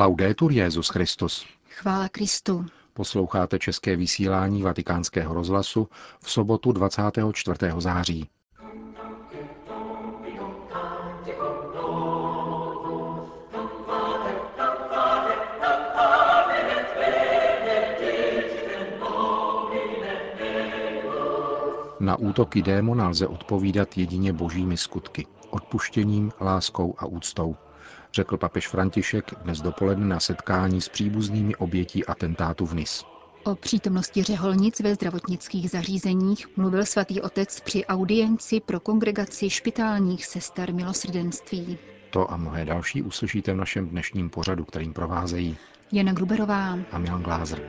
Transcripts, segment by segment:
Laudetur Jezus Christus. Chvála Kristu. Posloucháte české vysílání Vatikánského rozhlasu v sobotu 24. září. Na útoky démona lze odpovídat jedině božími skutky, odpuštěním, láskou a úctou, řekl papež František dnes dopoledne na setkání s příbuznými obětí atentátu v Nis. O přítomnosti řeholnic ve zdravotnických zařízeních mluvil svatý otec při audienci pro kongregaci špitálních sester milosrdenství. To a mnohé další uslyšíte v našem dnešním pořadu, kterým provázejí Jana Gruberová a Milan Glázer.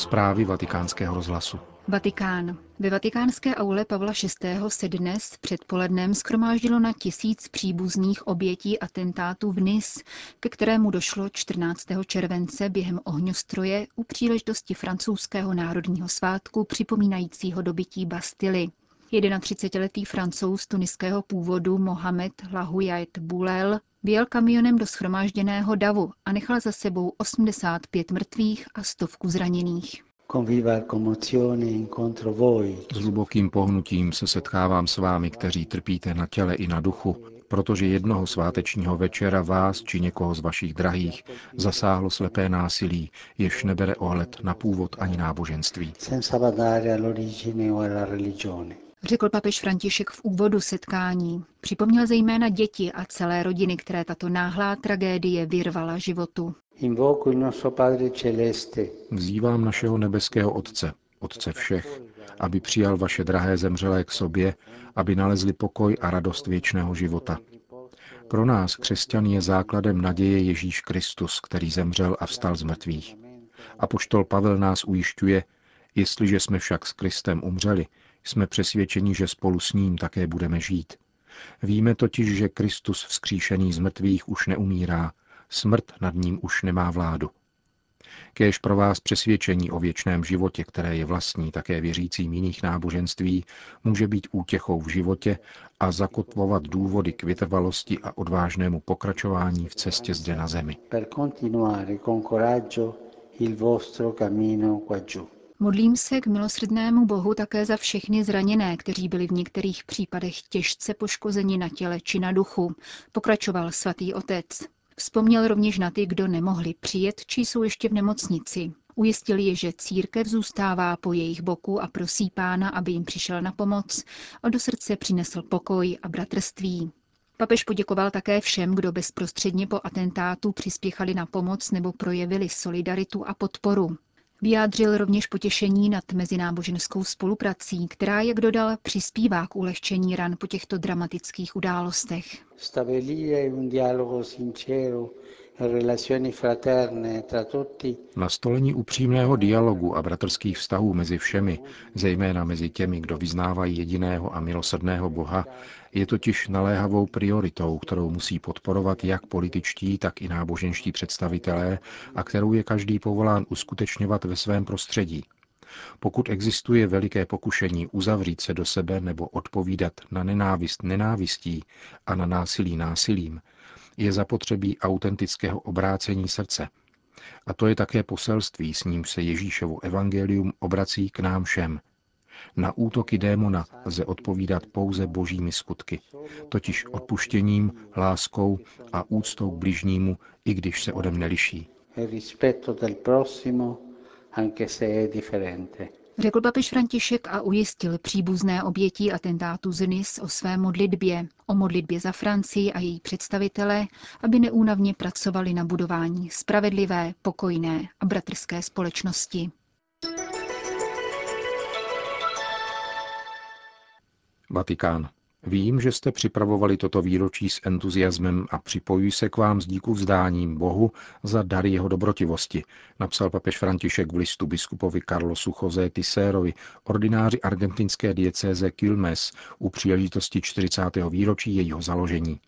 Zprávy vatikánského rozhlasu. Vatikán. Ve vatikánské aule Pavla VI. se dnes předpolednem skromáždilo na tisíc příbuzných obětí atentátu v Nis, ke kterému došlo 14. července během ohňostroje u příležitosti francouzského národního svátku připomínajícího dobytí Bastily. 31-letý francouz tuniského původu Mohamed Lahuyat Boulel Vyjel kamionem do schromážděného davu a nechal za sebou 85 mrtvých a stovku zraněných. S hlubokým pohnutím se setkávám s vámi, kteří trpíte na těle i na duchu, protože jednoho svátečního večera vás či někoho z vašich drahých zasáhlo slepé násilí, jež nebere ohled na původ ani náboženství řekl papež František v úvodu setkání. Připomněl zejména děti a celé rodiny, které tato náhlá tragédie vyrvala životu. Vzývám našeho nebeského Otce, Otce všech, aby přijal vaše drahé zemřelé k sobě, aby nalezli pokoj a radost věčného života. Pro nás, křesťan, je základem naděje Ježíš Kristus, který zemřel a vstal z mrtvých. A poštol Pavel nás ujišťuje, jestliže jsme však s Kristem umřeli, jsme přesvědčeni, že spolu s ním také budeme žít. Víme totiž, že Kristus vzkříšený z mrtvých už neumírá, smrt nad ním už nemá vládu. Kéž pro vás přesvědčení o věčném životě, které je vlastní také věřícím jiných náboženství, může být útěchou v životě a zakotvovat důvody k vytrvalosti a odvážnému pokračování v cestě zde na zemi. Per continuare con coraggio il vostro cammino qua giù. Modlím se k milosrdnému Bohu také za všechny zraněné, kteří byli v některých případech těžce poškozeni na těle či na duchu, pokračoval svatý otec. Vzpomněl rovněž na ty, kdo nemohli přijet, či jsou ještě v nemocnici. Ujistil je, že církev zůstává po jejich boku a prosí pána, aby jim přišel na pomoc a do srdce přinesl pokoj a bratrství. Papež poděkoval také všem, kdo bezprostředně po atentátu přispěchali na pomoc nebo projevili solidaritu a podporu. Vyjádřil rovněž potěšení nad mezináboženskou spoluprací, která, jak dodal, přispívá k ulehčení ran po těchto dramatických událostech. Nastolení upřímného dialogu a bratrských vztahů mezi všemi, zejména mezi těmi, kdo vyznávají jediného a milosrdného Boha, je totiž naléhavou prioritou, kterou musí podporovat jak političtí, tak i náboženští představitelé a kterou je každý povolán uskutečňovat ve svém prostředí. Pokud existuje veliké pokušení uzavřít se do sebe nebo odpovídat na nenávist nenávistí a na násilí násilím, je zapotřebí autentického obrácení srdce. A to je také poselství, s ním se Ježíšovo evangelium obrací k nám všem. Na útoky démona lze odpovídat pouze božími skutky, totiž odpuštěním, láskou a úctou k bližnímu, i když se ode mne liší. Řekl papež František a ujistil příbuzné obětí atentátu z Nis o své modlitbě, o modlitbě za Francii a její představitele, aby neúnavně pracovali na budování spravedlivé, pokojné a bratrské společnosti. Vatikán. Vím, že jste připravovali toto výročí s entuziasmem a připojuji se k vám s díku vzdáním Bohu za dary jeho dobrotivosti, napsal papež František v listu biskupovi Carlosu José Tisérovi, ordináři argentinské diecéze Quilmes, u příležitosti 40. výročí jejího založení.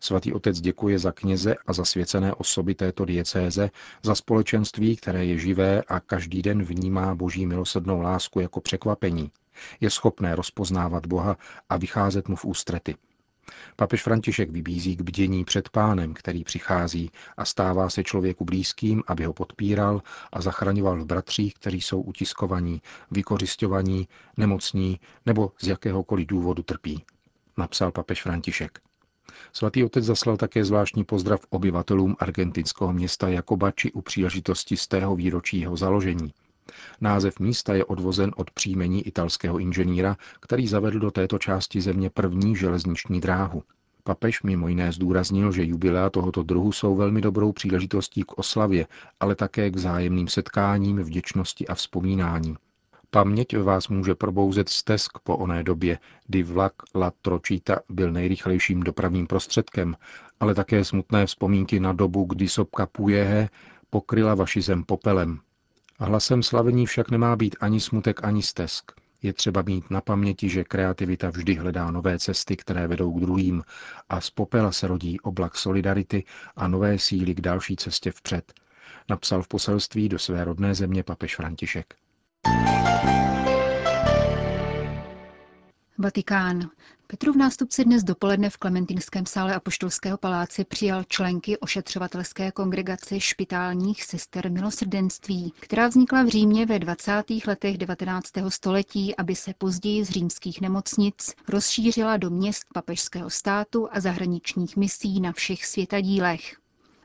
Svatý otec děkuje za kněze a za svěcené osoby této diecéze, za společenství, které je živé a každý den vnímá boží milosrdnou lásku jako překvapení – Je schopné rozpoznávat Boha a vycházet mu v ústrety. Papež František vybízí k bdění před pánem, který přichází a stává se člověku blízkým, aby ho podpíral a zachraňoval v bratřích, kteří jsou utiskovaní, vykořišťovaní, nemocní nebo z jakéhokoliv důvodu trpí. Napsal papež František. Svatý otec zaslal také zvláštní pozdrav obyvatelům argentinského města Jakobači u příležitosti z tého výročí jeho založení. Název místa je odvozen od příjmení italského inženýra, který zavedl do této části země první železniční dráhu. Papež mimo jiné zdůraznil, že jubilea tohoto druhu jsou velmi dobrou příležitostí k oslavě, ale také k zájemným setkáním, vděčnosti a vzpomínání. Paměť vás může probouzet stesk po oné době, kdy vlak La Tročita byl nejrychlejším dopravním prostředkem, ale také smutné vzpomínky na dobu, kdy sopka Pujehe pokryla vaši zem popelem. Hlasem slavení však nemá být ani smutek, ani stesk. Je třeba mít na paměti, že kreativita vždy hledá nové cesty, které vedou k druhým a z popela se rodí oblak solidarity a nové síly k další cestě vpřed. Napsal v poselství do své rodné země papež František. Vatikán. Petrův nástupce dnes dopoledne v Klementinském sále Apoštolského paláce přijal členky ošetřovatelské kongregace špitálních sester milosrdenství, která vznikla v Římě ve 20. letech 19. století, aby se později z římských nemocnic rozšířila do měst papežského státu a zahraničních misí na všech světadílech.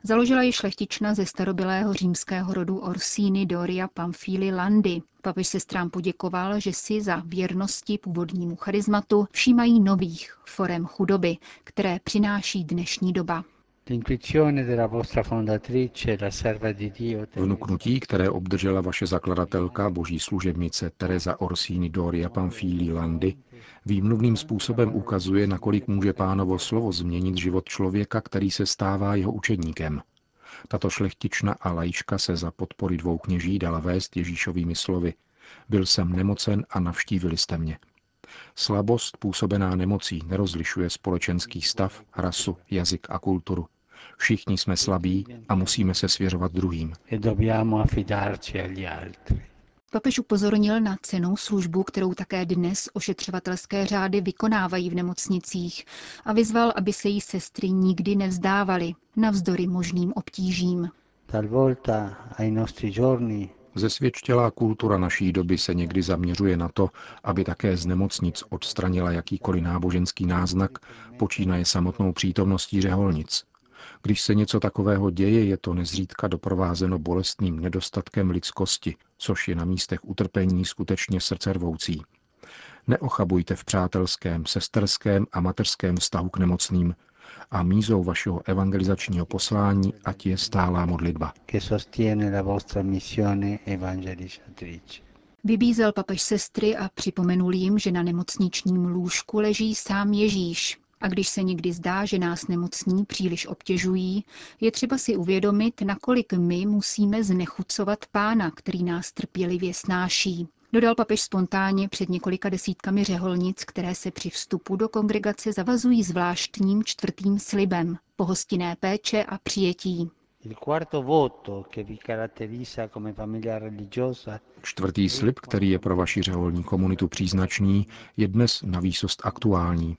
Založila ji šlechtična ze starobylého římského rodu Orsini Doria Pamfili Landi. Papež se strám poděkoval, že si za věrnosti původnímu charizmatu všímají nových forem chudoby, které přináší dnešní doba. Vnuknutí, které obdržela vaše zakladatelka, boží služebnice Teresa Orsini Doria Pamfili Landi, výmluvným způsobem ukazuje, nakolik může pánovo slovo změnit život člověka, který se stává jeho učedníkem. Tato šlechtična a lajčka se za podpory dvou kněží dala vést Ježíšovými slovy. Byl jsem nemocen a navštívili jste mě. Slabost působená nemocí nerozlišuje společenský stav, rasu, jazyk a kulturu. Všichni jsme slabí a musíme se svěřovat druhým. Papež upozornil na cenou službu, kterou také dnes ošetřovatelské řády vykonávají v nemocnicích a vyzval, aby se jí sestry nikdy nevzdávaly, navzdory možným obtížím. Zesvědčtělá kultura naší doby se někdy zaměřuje na to, aby také z nemocnic odstranila jakýkoliv náboženský náznak, počínaje samotnou přítomností řeholnic. Když se něco takového děje, je to nezřídka doprovázeno bolestným nedostatkem lidskosti, což je na místech utrpení skutečně srdcervoucí. Neochabujte v přátelském, sesterském a mateřském vztahu k nemocným a mízou vašeho evangelizačního poslání, ať je stálá modlitba. Vybízel papež sestry a připomenul jim, že na nemocničním lůžku leží sám Ježíš, a když se někdy zdá, že nás nemocní příliš obtěžují, je třeba si uvědomit, nakolik my musíme znechucovat pána, který nás trpělivě snáší. Dodal papež spontánně před několika desítkami řeholnic, které se při vstupu do kongregace zavazují zvláštním čtvrtým slibem, pohostinné péče a přijetí. Čtvrtý slib, který je pro vaši řeholní komunitu příznačný, je dnes na výsost aktuální.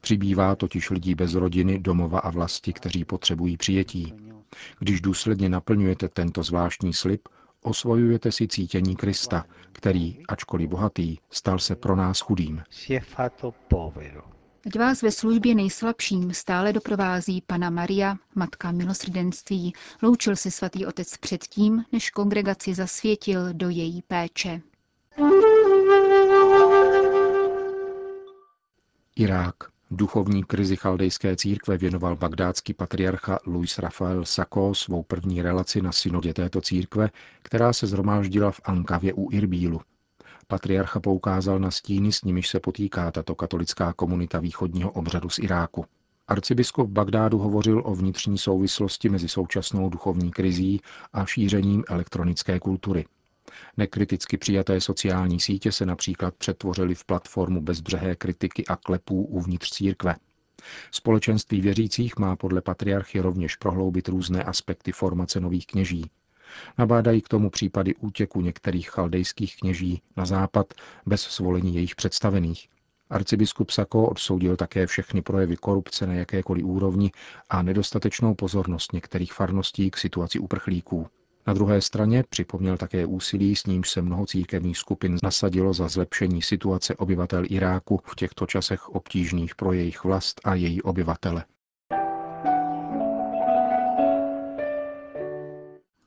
Přibývá totiž lidí bez rodiny, domova a vlasti, kteří potřebují přijetí. Když důsledně naplňujete tento zvláštní slib, osvojujete si cítění Krista, který, ačkoliv bohatý, stal se pro nás chudým. Ať vás ve službě nejslabším stále doprovází Pana Maria, Matka milosrdenství, loučil se svatý otec předtím, než kongregaci zasvětil do její péče. Irák. Duchovní krizi chaldejské církve věnoval bagdátský patriarcha Luis Rafael Sako svou první relaci na synodě této církve, která se zhromáždila v Ankavě u Irbílu. Patriarcha poukázal na stíny, s nimiž se potýká tato katolická komunita východního obřadu z Iráku. Arcibiskup Bagdádu hovořil o vnitřní souvislosti mezi současnou duchovní krizí a šířením elektronické kultury. Nekriticky přijaté sociální sítě se například přetvořily v platformu bezbřehé kritiky a klepů uvnitř církve. Společenství věřících má podle patriarchy rovněž prohloubit různé aspekty formace nových kněží. Nabádají k tomu případy útěku některých chaldejských kněží na západ bez svolení jejich představených. Arcibiskup Sako odsoudil také všechny projevy korupce na jakékoliv úrovni a nedostatečnou pozornost některých farností k situaci uprchlíků. Na druhé straně připomněl také úsilí, s nímž se mnoho církevních skupin nasadilo za zlepšení situace obyvatel Iráku v těchto časech obtížných pro jejich vlast a její obyvatele.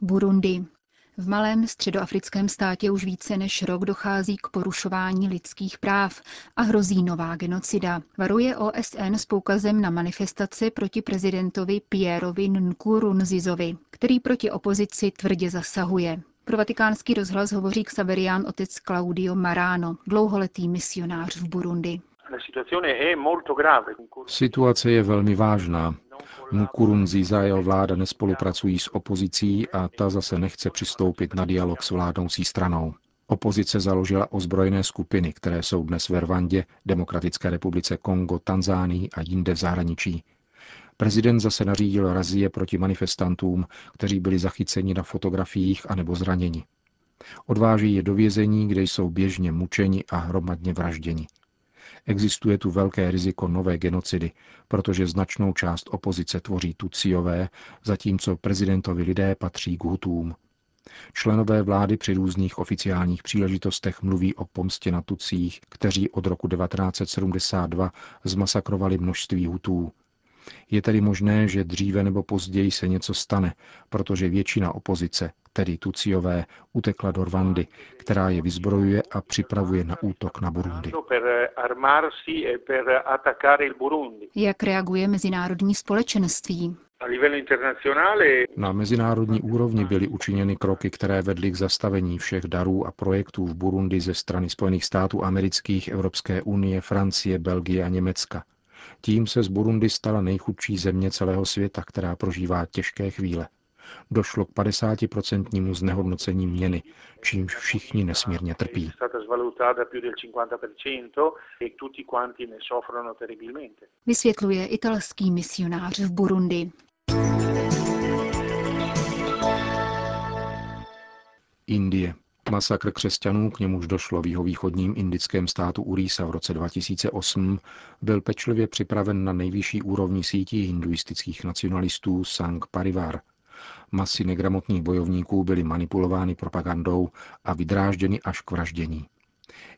Burundi. V malém středoafrickém státě už více než rok dochází k porušování lidských práv a hrozí nová genocida. Varuje OSN s poukazem na manifestace proti prezidentovi Pierovi Nkurunzizovi, který proti opozici tvrdě zasahuje. Pro vatikánský rozhlas hovoří Xaverián otec Claudio Marano, dlouholetý misionář v Burundi. Situace je velmi vážná. Nkurunziza jeho vláda nespolupracují s opozicí a ta zase nechce přistoupit na dialog s vládnoucí stranou. Opozice založila ozbrojené skupiny, které jsou dnes ve Rwandě, Demokratické republice Kongo, Tanzánii a jinde v zahraničí. Prezident zase nařídil razie proti manifestantům, kteří byli zachyceni na fotografiích anebo zraněni. Odváží je do vězení, kde jsou běžně mučeni a hromadně vražděni. Existuje tu velké riziko nové genocidy, protože značnou část opozice tvoří Tuciové, zatímco prezidentovi lidé patří k Hutům. Členové vlády při různých oficiálních příležitostech mluví o pomstě na Tucích, kteří od roku 1972 zmasakrovali množství Hutů. Je tedy možné, že dříve nebo později se něco stane, protože většina opozice, tedy Tuciové, utekla do Rwandy, která je vyzbrojuje a připravuje na útok na Burundi. Jak reaguje mezinárodní společenství? Na mezinárodní úrovni byly učiněny kroky, které vedly k zastavení všech darů a projektů v Burundi ze strany Spojených států amerických, Evropské unie, Francie, Belgie a Německa. Tím se z Burundi stala nejchudší země celého světa, která prožívá těžké chvíle. Došlo k 50% znehodnocení měny, čímž všichni nesmírně trpí. Vysvětluje italský misionář v Burundi. Indie. Masakr křesťanů, k němuž došlo v jihovýchodním indickém státu Urisa v roce 2008, byl pečlivě připraven na nejvyšší úrovni sítí hinduistických nacionalistů Sangh Parivar. Masy negramotných bojovníků byly manipulovány propagandou a vydrážděny až k vraždění.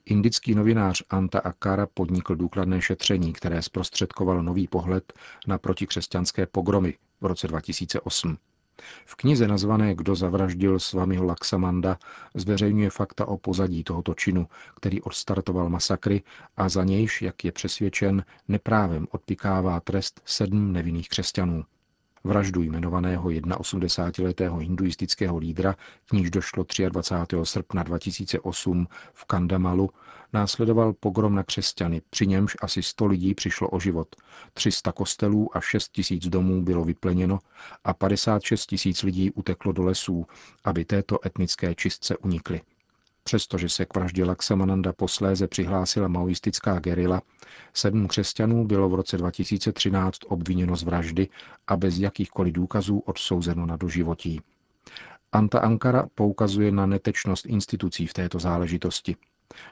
Indický novinář Anta Akara podnikl důkladné šetření, které zprostředkovalo nový pohled na protikřesťanské pogromy v roce 2008. V knize nazvané Kdo zavraždil Svamiho Laksamanda zveřejňuje fakta o pozadí tohoto činu, který odstartoval masakry a za nějž, jak je přesvědčen, neprávem odpikává trest sedm nevinných křesťanů. Vraždu jmenovaného 81-letého hinduistického lídra, k níž došlo 23. srpna 2008 v Kandamalu, následoval pogrom na křesťany, při němž asi 100 lidí přišlo o život, 300 kostelů a 6 tisíc domů bylo vypleněno a 56 tisíc lidí uteklo do lesů, aby této etnické čistce unikly. Přestože se k vraždě Laksamananda posléze přihlásila maoistická gerila, sedm křesťanů bylo v roce 2013 obviněno z vraždy a bez jakýchkoliv důkazů odsouzeno na doživotí. Anta Ankara poukazuje na netečnost institucí v této záležitosti.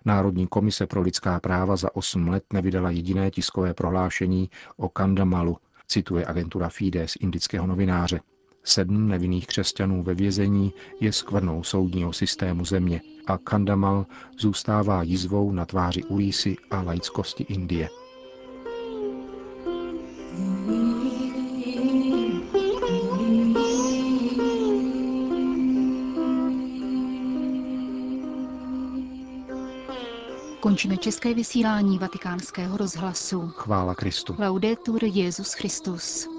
Národní komise pro lidská práva za 8 let nevydala jediné tiskové prohlášení o Kandamalu, cituje agentura Fides indického novináře. Sedm nevinných křesťanů ve vězení je skvrnou soudního systému země a Kandamal zůstává jizvou na tváři ulísy a laickosti Indie. Končíme české vysílání vatikánského rozhlasu. Chvála Kristu. Laudetur Jezus Christus.